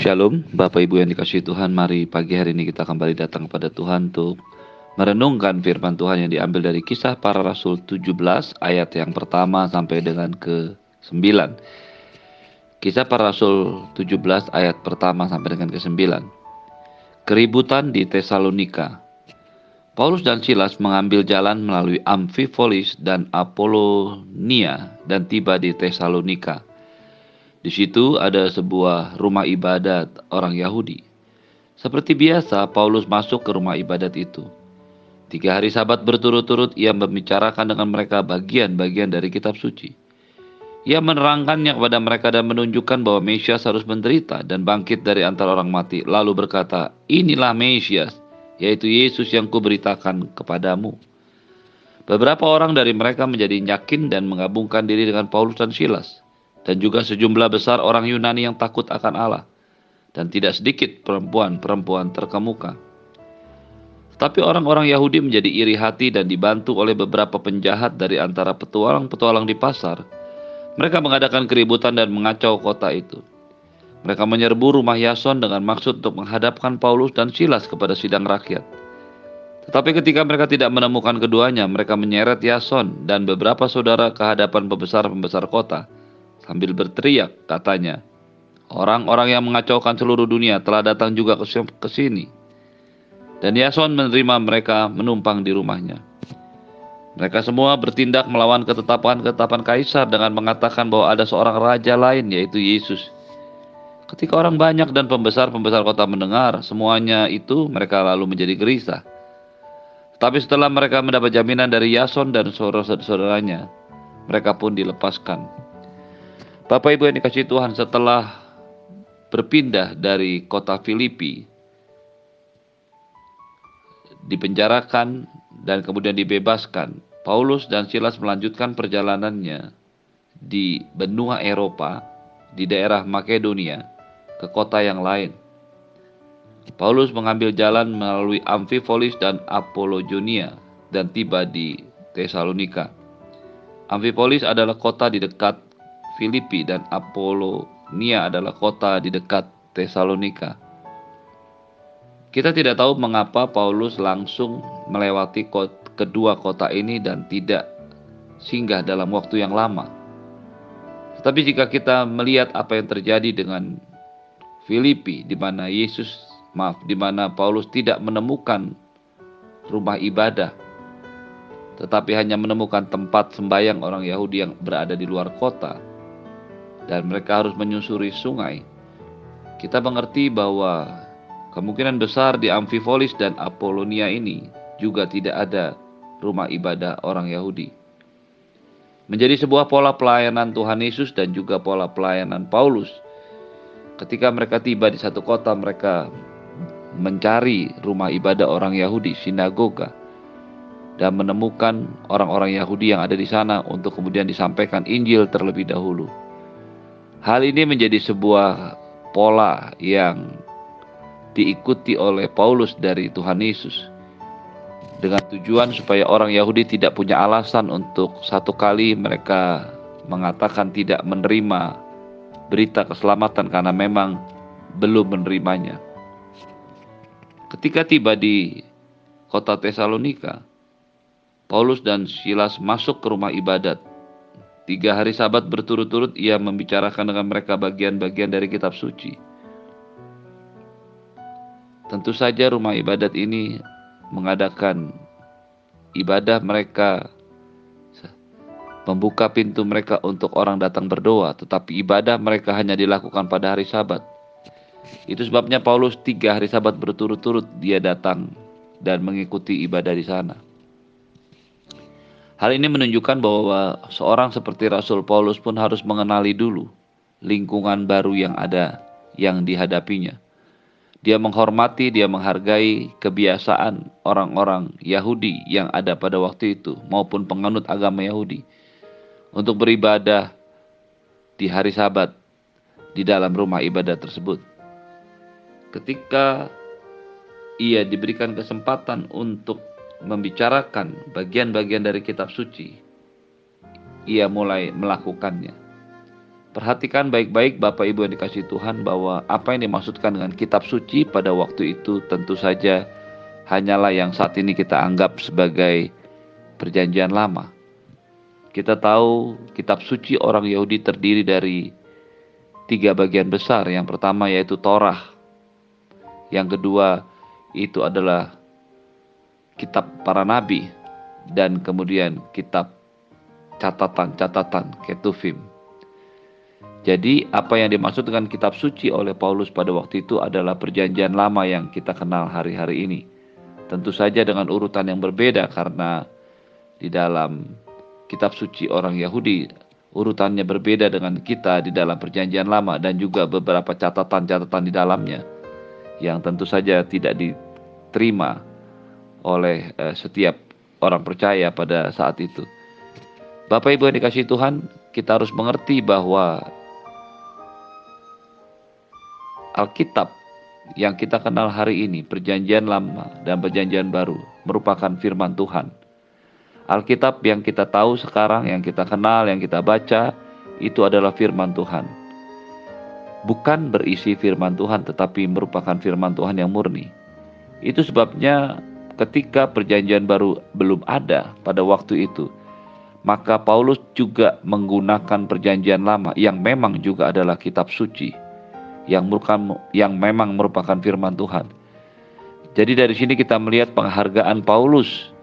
Shalom, Bapak Ibu yang dikasih Tuhan, mari pagi hari ini kita kembali datang kepada Tuhan untuk merenungkan firman Tuhan yang diambil dari kisah para rasul 17 ayat yang pertama sampai dengan ke 9. Kisah para rasul 17 ayat pertama sampai dengan ke 9. Keributan di Tesalonika. Paulus dan Silas mengambil jalan melalui Amphipolis dan Apollonia dan tiba di Tesalonika. Di situ ada sebuah rumah ibadat orang Yahudi. Seperti biasa, Paulus masuk ke rumah ibadat itu. Tiga hari sabat berturut-turut ia membicarakan dengan mereka bagian-bagian dari kitab suci. Ia menerangkannya kepada mereka dan menunjukkan bahwa Mesias harus menderita dan bangkit dari antara orang mati. Lalu berkata, inilah Mesias, yaitu Yesus yang kuberitakan kepadamu. Beberapa orang dari mereka menjadi yakin dan menggabungkan diri dengan Paulus dan Silas dan juga sejumlah besar orang Yunani yang takut akan Allah, dan tidak sedikit perempuan-perempuan terkemuka. Tapi orang-orang Yahudi menjadi iri hati dan dibantu oleh beberapa penjahat dari antara petualang-petualang di pasar. Mereka mengadakan keributan dan mengacau kota itu. Mereka menyerbu rumah Yason dengan maksud untuk menghadapkan Paulus dan Silas kepada sidang rakyat. Tetapi ketika mereka tidak menemukan keduanya, mereka menyeret Yason dan beberapa saudara ke hadapan pembesar-pembesar kota sambil berteriak katanya, Orang-orang yang mengacaukan seluruh dunia telah datang juga ke sini. Dan Yason menerima mereka menumpang di rumahnya. Mereka semua bertindak melawan ketetapan-ketetapan kaisar dengan mengatakan bahwa ada seorang raja lain yaitu Yesus. Ketika orang banyak dan pembesar-pembesar kota mendengar semuanya itu, mereka lalu menjadi gerisah. Tapi setelah mereka mendapat jaminan dari Yason dan saudara-saudaranya, mereka pun dilepaskan. Bapak Ibu yang dikasih Tuhan setelah berpindah dari kota Filipi dipenjarakan dan kemudian dibebaskan, Paulus dan Silas melanjutkan perjalanannya di benua Eropa, di daerah Makedonia, ke kota yang lain. Paulus mengambil jalan melalui Amphipolis dan Apollonia dan tiba di Tesalonika. Amphipolis adalah kota di dekat Filipi dan Apollonia adalah kota di dekat Tesalonika. Kita tidak tahu mengapa Paulus langsung melewati kedua kota ini dan tidak singgah dalam waktu yang lama. Tetapi jika kita melihat apa yang terjadi dengan Filipi di mana Yesus maaf di mana Paulus tidak menemukan rumah ibadah tetapi hanya menemukan tempat sembahyang orang Yahudi yang berada di luar kota dan mereka harus menyusuri sungai, kita mengerti bahwa kemungkinan besar di Amphipolis dan Apollonia ini juga tidak ada rumah ibadah orang Yahudi. Menjadi sebuah pola pelayanan Tuhan Yesus dan juga pola pelayanan Paulus. Ketika mereka tiba di satu kota, mereka mencari rumah ibadah orang Yahudi, sinagoga, dan menemukan orang-orang Yahudi yang ada di sana untuk kemudian disampaikan Injil terlebih dahulu. Hal ini menjadi sebuah pola yang diikuti oleh Paulus dari Tuhan Yesus dengan tujuan supaya orang Yahudi tidak punya alasan untuk satu kali mereka mengatakan tidak menerima berita keselamatan karena memang belum menerimanya. Ketika tiba di kota Tesalonika, Paulus dan Silas masuk ke rumah ibadat Tiga hari sabat berturut-turut ia membicarakan dengan mereka bagian-bagian dari kitab suci. Tentu saja rumah ibadat ini mengadakan ibadah mereka membuka pintu mereka untuk orang datang berdoa, tetapi ibadah mereka hanya dilakukan pada hari sabat. Itu sebabnya Paulus tiga hari sabat berturut-turut dia datang dan mengikuti ibadah di sana. Hal ini menunjukkan bahwa seorang seperti Rasul Paulus pun harus mengenali dulu lingkungan baru yang ada yang dihadapinya. Dia menghormati, dia menghargai kebiasaan orang-orang Yahudi yang ada pada waktu itu maupun penganut agama Yahudi untuk beribadah di hari Sabat di dalam rumah ibadah tersebut. Ketika ia diberikan kesempatan untuk membicarakan bagian-bagian dari kitab suci, ia mulai melakukannya. Perhatikan baik-baik Bapak Ibu yang dikasih Tuhan bahwa apa yang dimaksudkan dengan kitab suci pada waktu itu tentu saja hanyalah yang saat ini kita anggap sebagai perjanjian lama. Kita tahu kitab suci orang Yahudi terdiri dari tiga bagian besar. Yang pertama yaitu Torah. Yang kedua itu adalah kitab para nabi dan kemudian kitab catatan-catatan ketufim. Jadi apa yang dimaksud dengan kitab suci oleh Paulus pada waktu itu adalah perjanjian lama yang kita kenal hari-hari ini. Tentu saja dengan urutan yang berbeda karena di dalam kitab suci orang Yahudi urutannya berbeda dengan kita di dalam perjanjian lama dan juga beberapa catatan-catatan di dalamnya yang tentu saja tidak diterima oleh eh, setiap orang percaya pada saat itu. Bapak Ibu yang dikasih Tuhan, kita harus mengerti bahwa Alkitab yang kita kenal hari ini, Perjanjian Lama dan Perjanjian Baru, merupakan firman Tuhan. Alkitab yang kita tahu sekarang, yang kita kenal, yang kita baca, itu adalah firman Tuhan. Bukan berisi firman Tuhan, tetapi merupakan firman Tuhan yang murni. Itu sebabnya ketika Perjanjian Baru belum ada pada waktu itu, maka Paulus juga menggunakan Perjanjian Lama yang memang juga adalah kitab suci yang merupakan yang memang merupakan firman Tuhan. Jadi dari sini kita melihat penghargaan Paulus,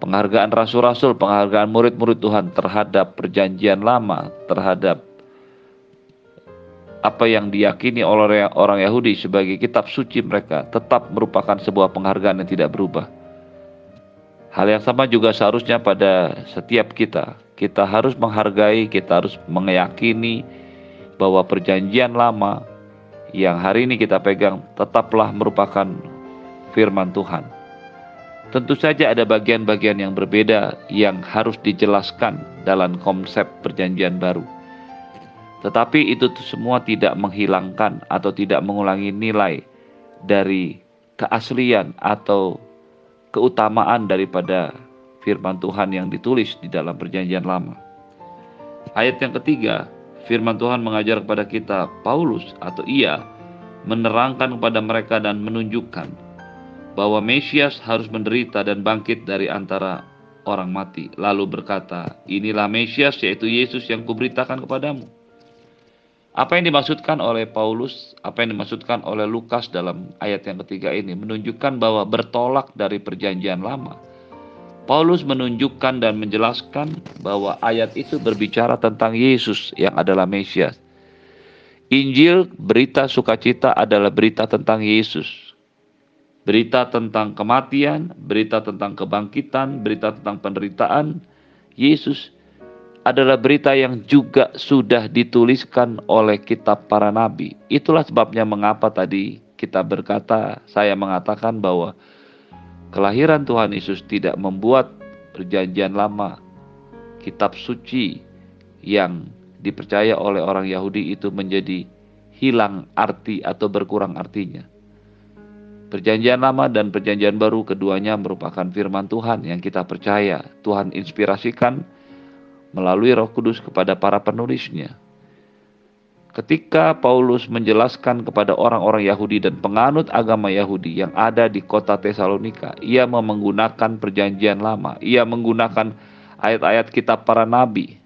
penghargaan rasul-rasul, penghargaan murid-murid Tuhan terhadap perjanjian lama, terhadap apa yang diyakini oleh orang Yahudi sebagai kitab suci mereka tetap merupakan sebuah penghargaan yang tidak berubah. Hal yang sama juga seharusnya pada setiap kita. Kita harus menghargai, kita harus meyakini bahwa perjanjian lama yang hari ini kita pegang tetaplah merupakan firman Tuhan. Tentu saja ada bagian-bagian yang berbeda yang harus dijelaskan dalam konsep perjanjian baru. Tetapi itu semua tidak menghilangkan atau tidak mengulangi nilai dari keaslian atau keutamaan daripada firman Tuhan yang ditulis di dalam perjanjian lama. Ayat yang ketiga, firman Tuhan mengajar kepada kita, Paulus atau ia menerangkan kepada mereka dan menunjukkan bahwa Mesias harus menderita dan bangkit dari antara orang mati. Lalu berkata, inilah Mesias yaitu Yesus yang kuberitakan kepadamu. Apa yang dimaksudkan oleh Paulus, apa yang dimaksudkan oleh Lukas dalam ayat yang ketiga ini menunjukkan bahwa bertolak dari perjanjian lama Paulus menunjukkan dan menjelaskan bahwa ayat itu berbicara tentang Yesus yang adalah Mesias. Injil, berita sukacita adalah berita tentang Yesus. Berita tentang kematian, berita tentang kebangkitan, berita tentang penderitaan. Yesus adalah berita yang juga sudah dituliskan oleh kitab para nabi. Itulah sebabnya mengapa tadi kita berkata, saya mengatakan bahwa Kelahiran Tuhan Yesus tidak membuat perjanjian lama, kitab suci yang dipercaya oleh orang Yahudi itu menjadi hilang arti atau berkurang artinya. Perjanjian lama dan perjanjian baru keduanya merupakan firman Tuhan yang kita percaya Tuhan inspirasikan melalui roh kudus kepada para penulisnya Ketika Paulus menjelaskan kepada orang-orang Yahudi dan penganut agama Yahudi yang ada di kota Tesalonika, ia menggunakan perjanjian lama, ia menggunakan ayat-ayat kitab para nabi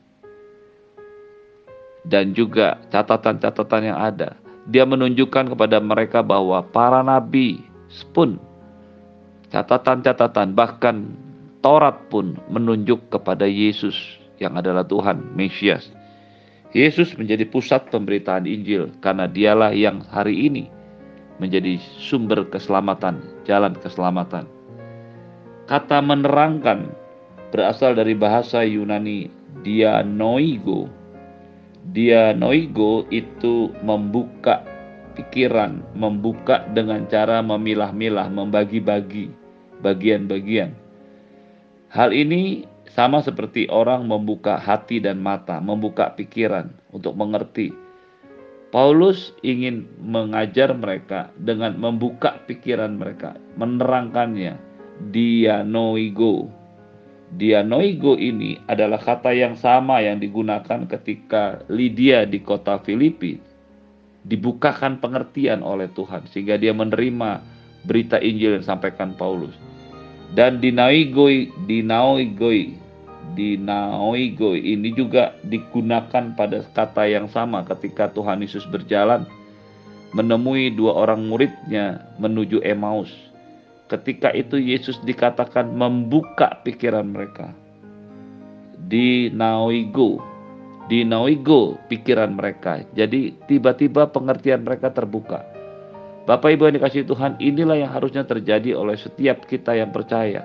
dan juga catatan-catatan yang ada. Dia menunjukkan kepada mereka bahwa para nabi pun catatan-catatan bahkan Taurat pun menunjuk kepada Yesus yang adalah Tuhan Mesias Yesus menjadi pusat pemberitaan Injil karena dialah yang hari ini menjadi sumber keselamatan, jalan keselamatan. Kata menerangkan berasal dari bahasa Yunani dianoigo. Dianoigo itu membuka pikiran, membuka dengan cara memilah-milah, membagi-bagi bagian-bagian. Hal ini sama seperti orang membuka hati dan mata, membuka pikiran untuk mengerti. Paulus ingin mengajar mereka dengan membuka pikiran mereka, menerangkannya. Dia noigo. Dianoigo ini adalah kata yang sama yang digunakan ketika Lydia di kota Filipi dibukakan pengertian oleh Tuhan sehingga dia menerima berita Injil yang disampaikan Paulus. Dan dinaigoi, dinaigoi, dinaigoi ini juga digunakan pada kata yang sama ketika Tuhan Yesus berjalan menemui dua orang muridnya menuju Emmaus Ketika itu Yesus dikatakan membuka pikiran mereka. Di Nauigo, di Nauigo pikiran mereka. Jadi tiba-tiba pengertian mereka terbuka. Bapak Ibu yang dikasih Tuhan, inilah yang harusnya terjadi oleh setiap kita yang percaya.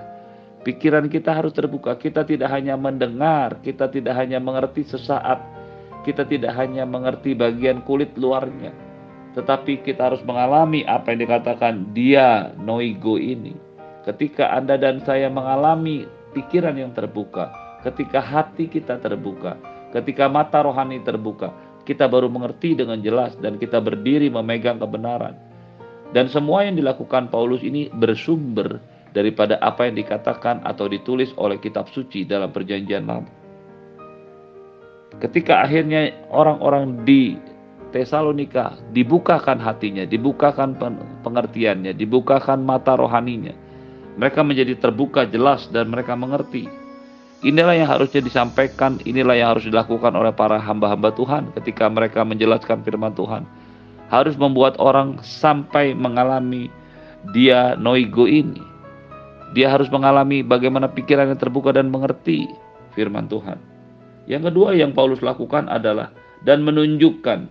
Pikiran kita harus terbuka. Kita tidak hanya mendengar, kita tidak hanya mengerti sesaat, kita tidak hanya mengerti bagian kulit luarnya, tetapi kita harus mengalami apa yang dikatakan dia noigo ini. Ketika Anda dan saya mengalami pikiran yang terbuka, ketika hati kita terbuka, ketika mata rohani terbuka, kita baru mengerti dengan jelas dan kita berdiri memegang kebenaran. Dan semua yang dilakukan Paulus ini bersumber daripada apa yang dikatakan atau ditulis oleh kitab suci dalam perjanjian lama. Ketika akhirnya orang-orang di Tesalonika dibukakan hatinya, dibukakan pengertiannya, dibukakan mata rohaninya. Mereka menjadi terbuka jelas dan mereka mengerti. Inilah yang harusnya disampaikan, inilah yang harus dilakukan oleh para hamba-hamba Tuhan ketika mereka menjelaskan firman Tuhan. Harus membuat orang sampai mengalami dia noigo ini. Dia harus mengalami bagaimana pikirannya terbuka dan mengerti firman Tuhan. Yang kedua yang Paulus lakukan adalah dan menunjukkan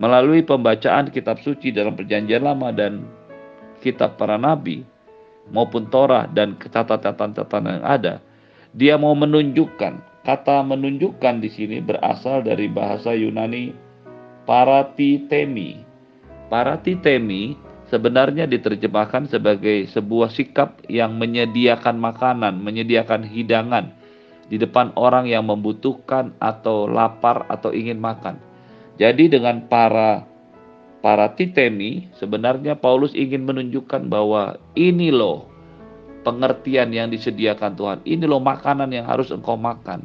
melalui pembacaan kitab suci dalam perjanjian lama dan kitab para nabi maupun Torah dan catatan-catatan yang ada, dia mau menunjukkan. Kata menunjukkan di sini berasal dari bahasa Yunani paratitemi. Paratitemi sebenarnya diterjemahkan sebagai sebuah sikap yang menyediakan makanan, menyediakan hidangan di depan orang yang membutuhkan atau lapar atau ingin makan. Jadi dengan para para titemi sebenarnya Paulus ingin menunjukkan bahwa ini loh pengertian yang disediakan Tuhan. Ini loh makanan yang harus engkau makan.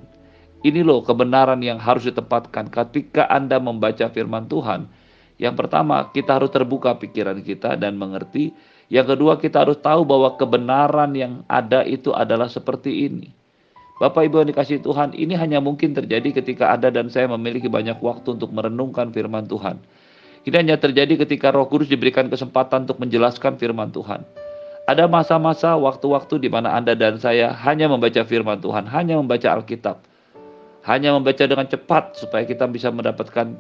Ini loh kebenaran yang harus ditempatkan ketika Anda membaca firman Tuhan. Yang pertama, kita harus terbuka pikiran kita dan mengerti. Yang kedua, kita harus tahu bahwa kebenaran yang ada itu adalah seperti ini. Bapak Ibu yang dikasih Tuhan, ini hanya mungkin terjadi ketika Anda dan saya memiliki banyak waktu untuk merenungkan firman Tuhan. Ini hanya terjadi ketika Roh Kudus diberikan kesempatan untuk menjelaskan firman Tuhan. Ada masa-masa waktu-waktu di mana Anda dan saya hanya membaca firman Tuhan, hanya membaca Alkitab. Hanya membaca dengan cepat supaya kita bisa mendapatkan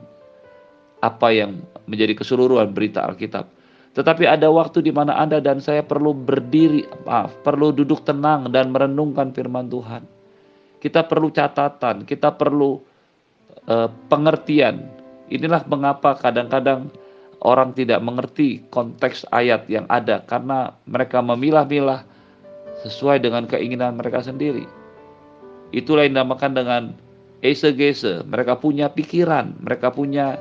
apa yang menjadi keseluruhan berita Alkitab. Tetapi ada waktu di mana Anda dan saya perlu berdiri, maaf, perlu duduk tenang dan merenungkan firman Tuhan kita perlu catatan, kita perlu uh, pengertian. Inilah mengapa kadang-kadang orang tidak mengerti konteks ayat yang ada karena mereka memilah-milah sesuai dengan keinginan mereka sendiri. Itulah yang dinamakan dengan esegese. Mereka punya pikiran, mereka punya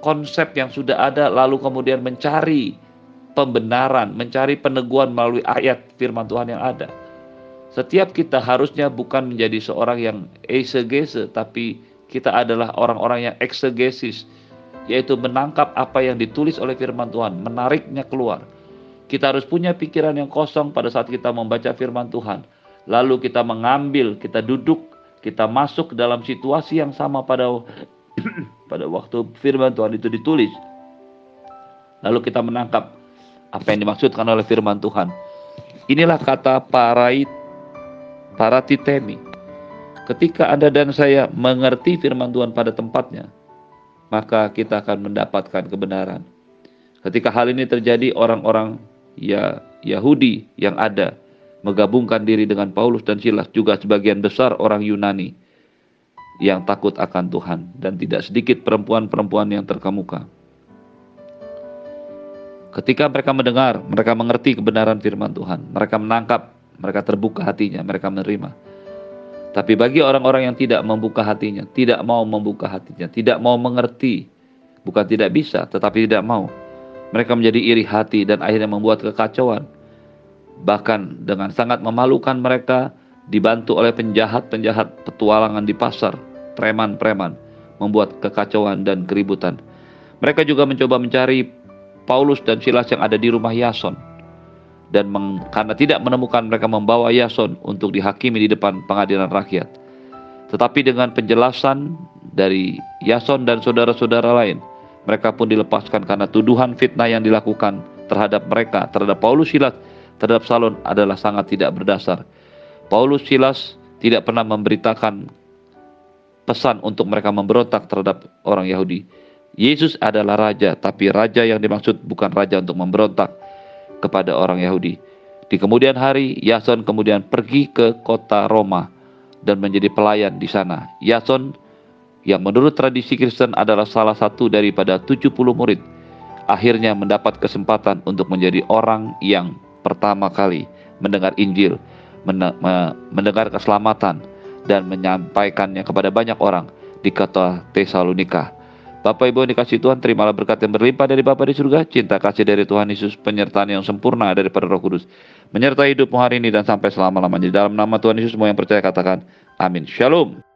konsep yang sudah ada lalu kemudian mencari pembenaran, mencari peneguhan melalui ayat firman Tuhan yang ada. Setiap kita harusnya bukan menjadi seorang yang exegese, tapi kita adalah orang-orang yang eksegesis, yaitu menangkap apa yang ditulis oleh firman Tuhan, menariknya keluar. Kita harus punya pikiran yang kosong pada saat kita membaca firman Tuhan. Lalu kita mengambil, kita duduk, kita masuk dalam situasi yang sama pada pada waktu firman Tuhan itu ditulis. Lalu kita menangkap apa yang dimaksudkan oleh firman Tuhan. Inilah kata para titemi. Ketika Anda dan saya mengerti firman Tuhan pada tempatnya, maka kita akan mendapatkan kebenaran. Ketika hal ini terjadi, orang-orang ya Yahudi yang ada menggabungkan diri dengan Paulus dan Silas juga sebagian besar orang Yunani yang takut akan Tuhan dan tidak sedikit perempuan-perempuan yang terkemuka. Ketika mereka mendengar, mereka mengerti kebenaran firman Tuhan, mereka menangkap mereka terbuka hatinya, mereka menerima. Tapi bagi orang-orang yang tidak membuka hatinya, tidak mau membuka hatinya, tidak mau mengerti, bukan tidak bisa, tetapi tidak mau. Mereka menjadi iri hati dan akhirnya membuat kekacauan. Bahkan dengan sangat memalukan mereka dibantu oleh penjahat-penjahat petualangan di pasar, preman-preman, membuat kekacauan dan keributan. Mereka juga mencoba mencari Paulus dan Silas yang ada di rumah Yason. Dan meng, karena tidak menemukan mereka membawa Yason untuk dihakimi di depan pengadilan rakyat. Tetapi dengan penjelasan dari Yason dan saudara-saudara lain, mereka pun dilepaskan karena tuduhan fitnah yang dilakukan terhadap mereka, terhadap Paulus Silas, terhadap Salon adalah sangat tidak berdasar. Paulus Silas tidak pernah memberitakan pesan untuk mereka memberontak terhadap orang Yahudi. Yesus adalah raja, tapi raja yang dimaksud bukan raja untuk memberontak kepada orang Yahudi. Di kemudian hari, Yason kemudian pergi ke kota Roma dan menjadi pelayan di sana. Yason yang menurut tradisi Kristen adalah salah satu daripada 70 murid, akhirnya mendapat kesempatan untuk menjadi orang yang pertama kali mendengar Injil mendengar keselamatan dan menyampaikannya kepada banyak orang di kota Tesalonika. Bapak Ibu yang dikasih Tuhan, terimalah berkat yang berlimpah dari Bapa di surga, cinta kasih dari Tuhan Yesus, penyertaan yang sempurna daripada Roh Kudus, menyertai hidupmu hari ini dan sampai selama-lamanya. Dalam nama Tuhan Yesus, semua yang percaya katakan, amin. Shalom.